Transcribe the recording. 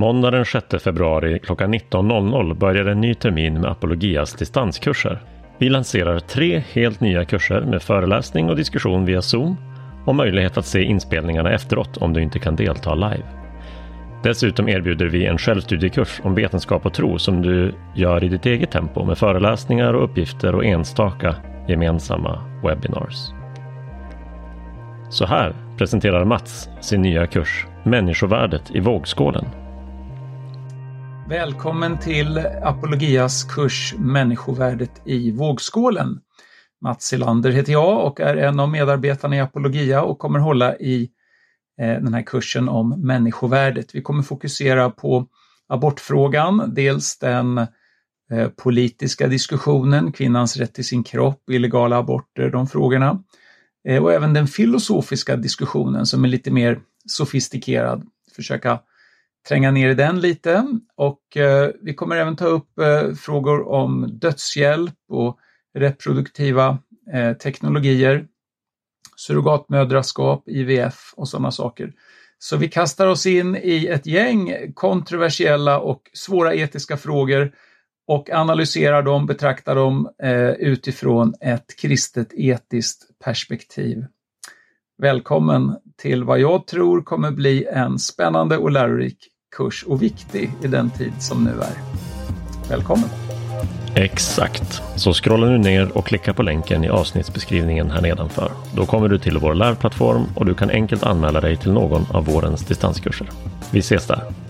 Måndag den 6 februari klockan 19.00 börjar en ny termin med Apologias distanskurser. Vi lanserar tre helt nya kurser med föreläsning och diskussion via Zoom och möjlighet att se inspelningarna efteråt om du inte kan delta live. Dessutom erbjuder vi en självstudiekurs om vetenskap och tro som du gör i ditt eget tempo med föreläsningar och uppgifter och enstaka gemensamma webinars. Så här presenterar Mats sin nya kurs Människovärdet i vågskålen. Välkommen till Apologias kurs Människovärdet i vågskålen. Mats Silander heter jag och är en av medarbetarna i Apologia och kommer hålla i eh, den här kursen om människovärdet. Vi kommer fokusera på abortfrågan, dels den eh, politiska diskussionen, kvinnans rätt till sin kropp, illegala aborter, de frågorna. Eh, och även den filosofiska diskussionen som är lite mer sofistikerad. Försöka tränga ner i den lite och eh, vi kommer även ta upp eh, frågor om dödshjälp och reproduktiva eh, teknologier, surrogatmödraskap, IVF och sådana saker. Så vi kastar oss in i ett gäng kontroversiella och svåra etiska frågor och analyserar dem, betraktar dem eh, utifrån ett kristet etiskt perspektiv. Välkommen till vad jag tror kommer bli en spännande och lärorik kurs och viktig i den tid som nu är. Välkommen! Exakt. Så scrolla nu ner och klicka på länken i avsnittsbeskrivningen här nedanför. Då kommer du till vår liveplattform och du kan enkelt anmäla dig till någon av vårens distanskurser. Vi ses där!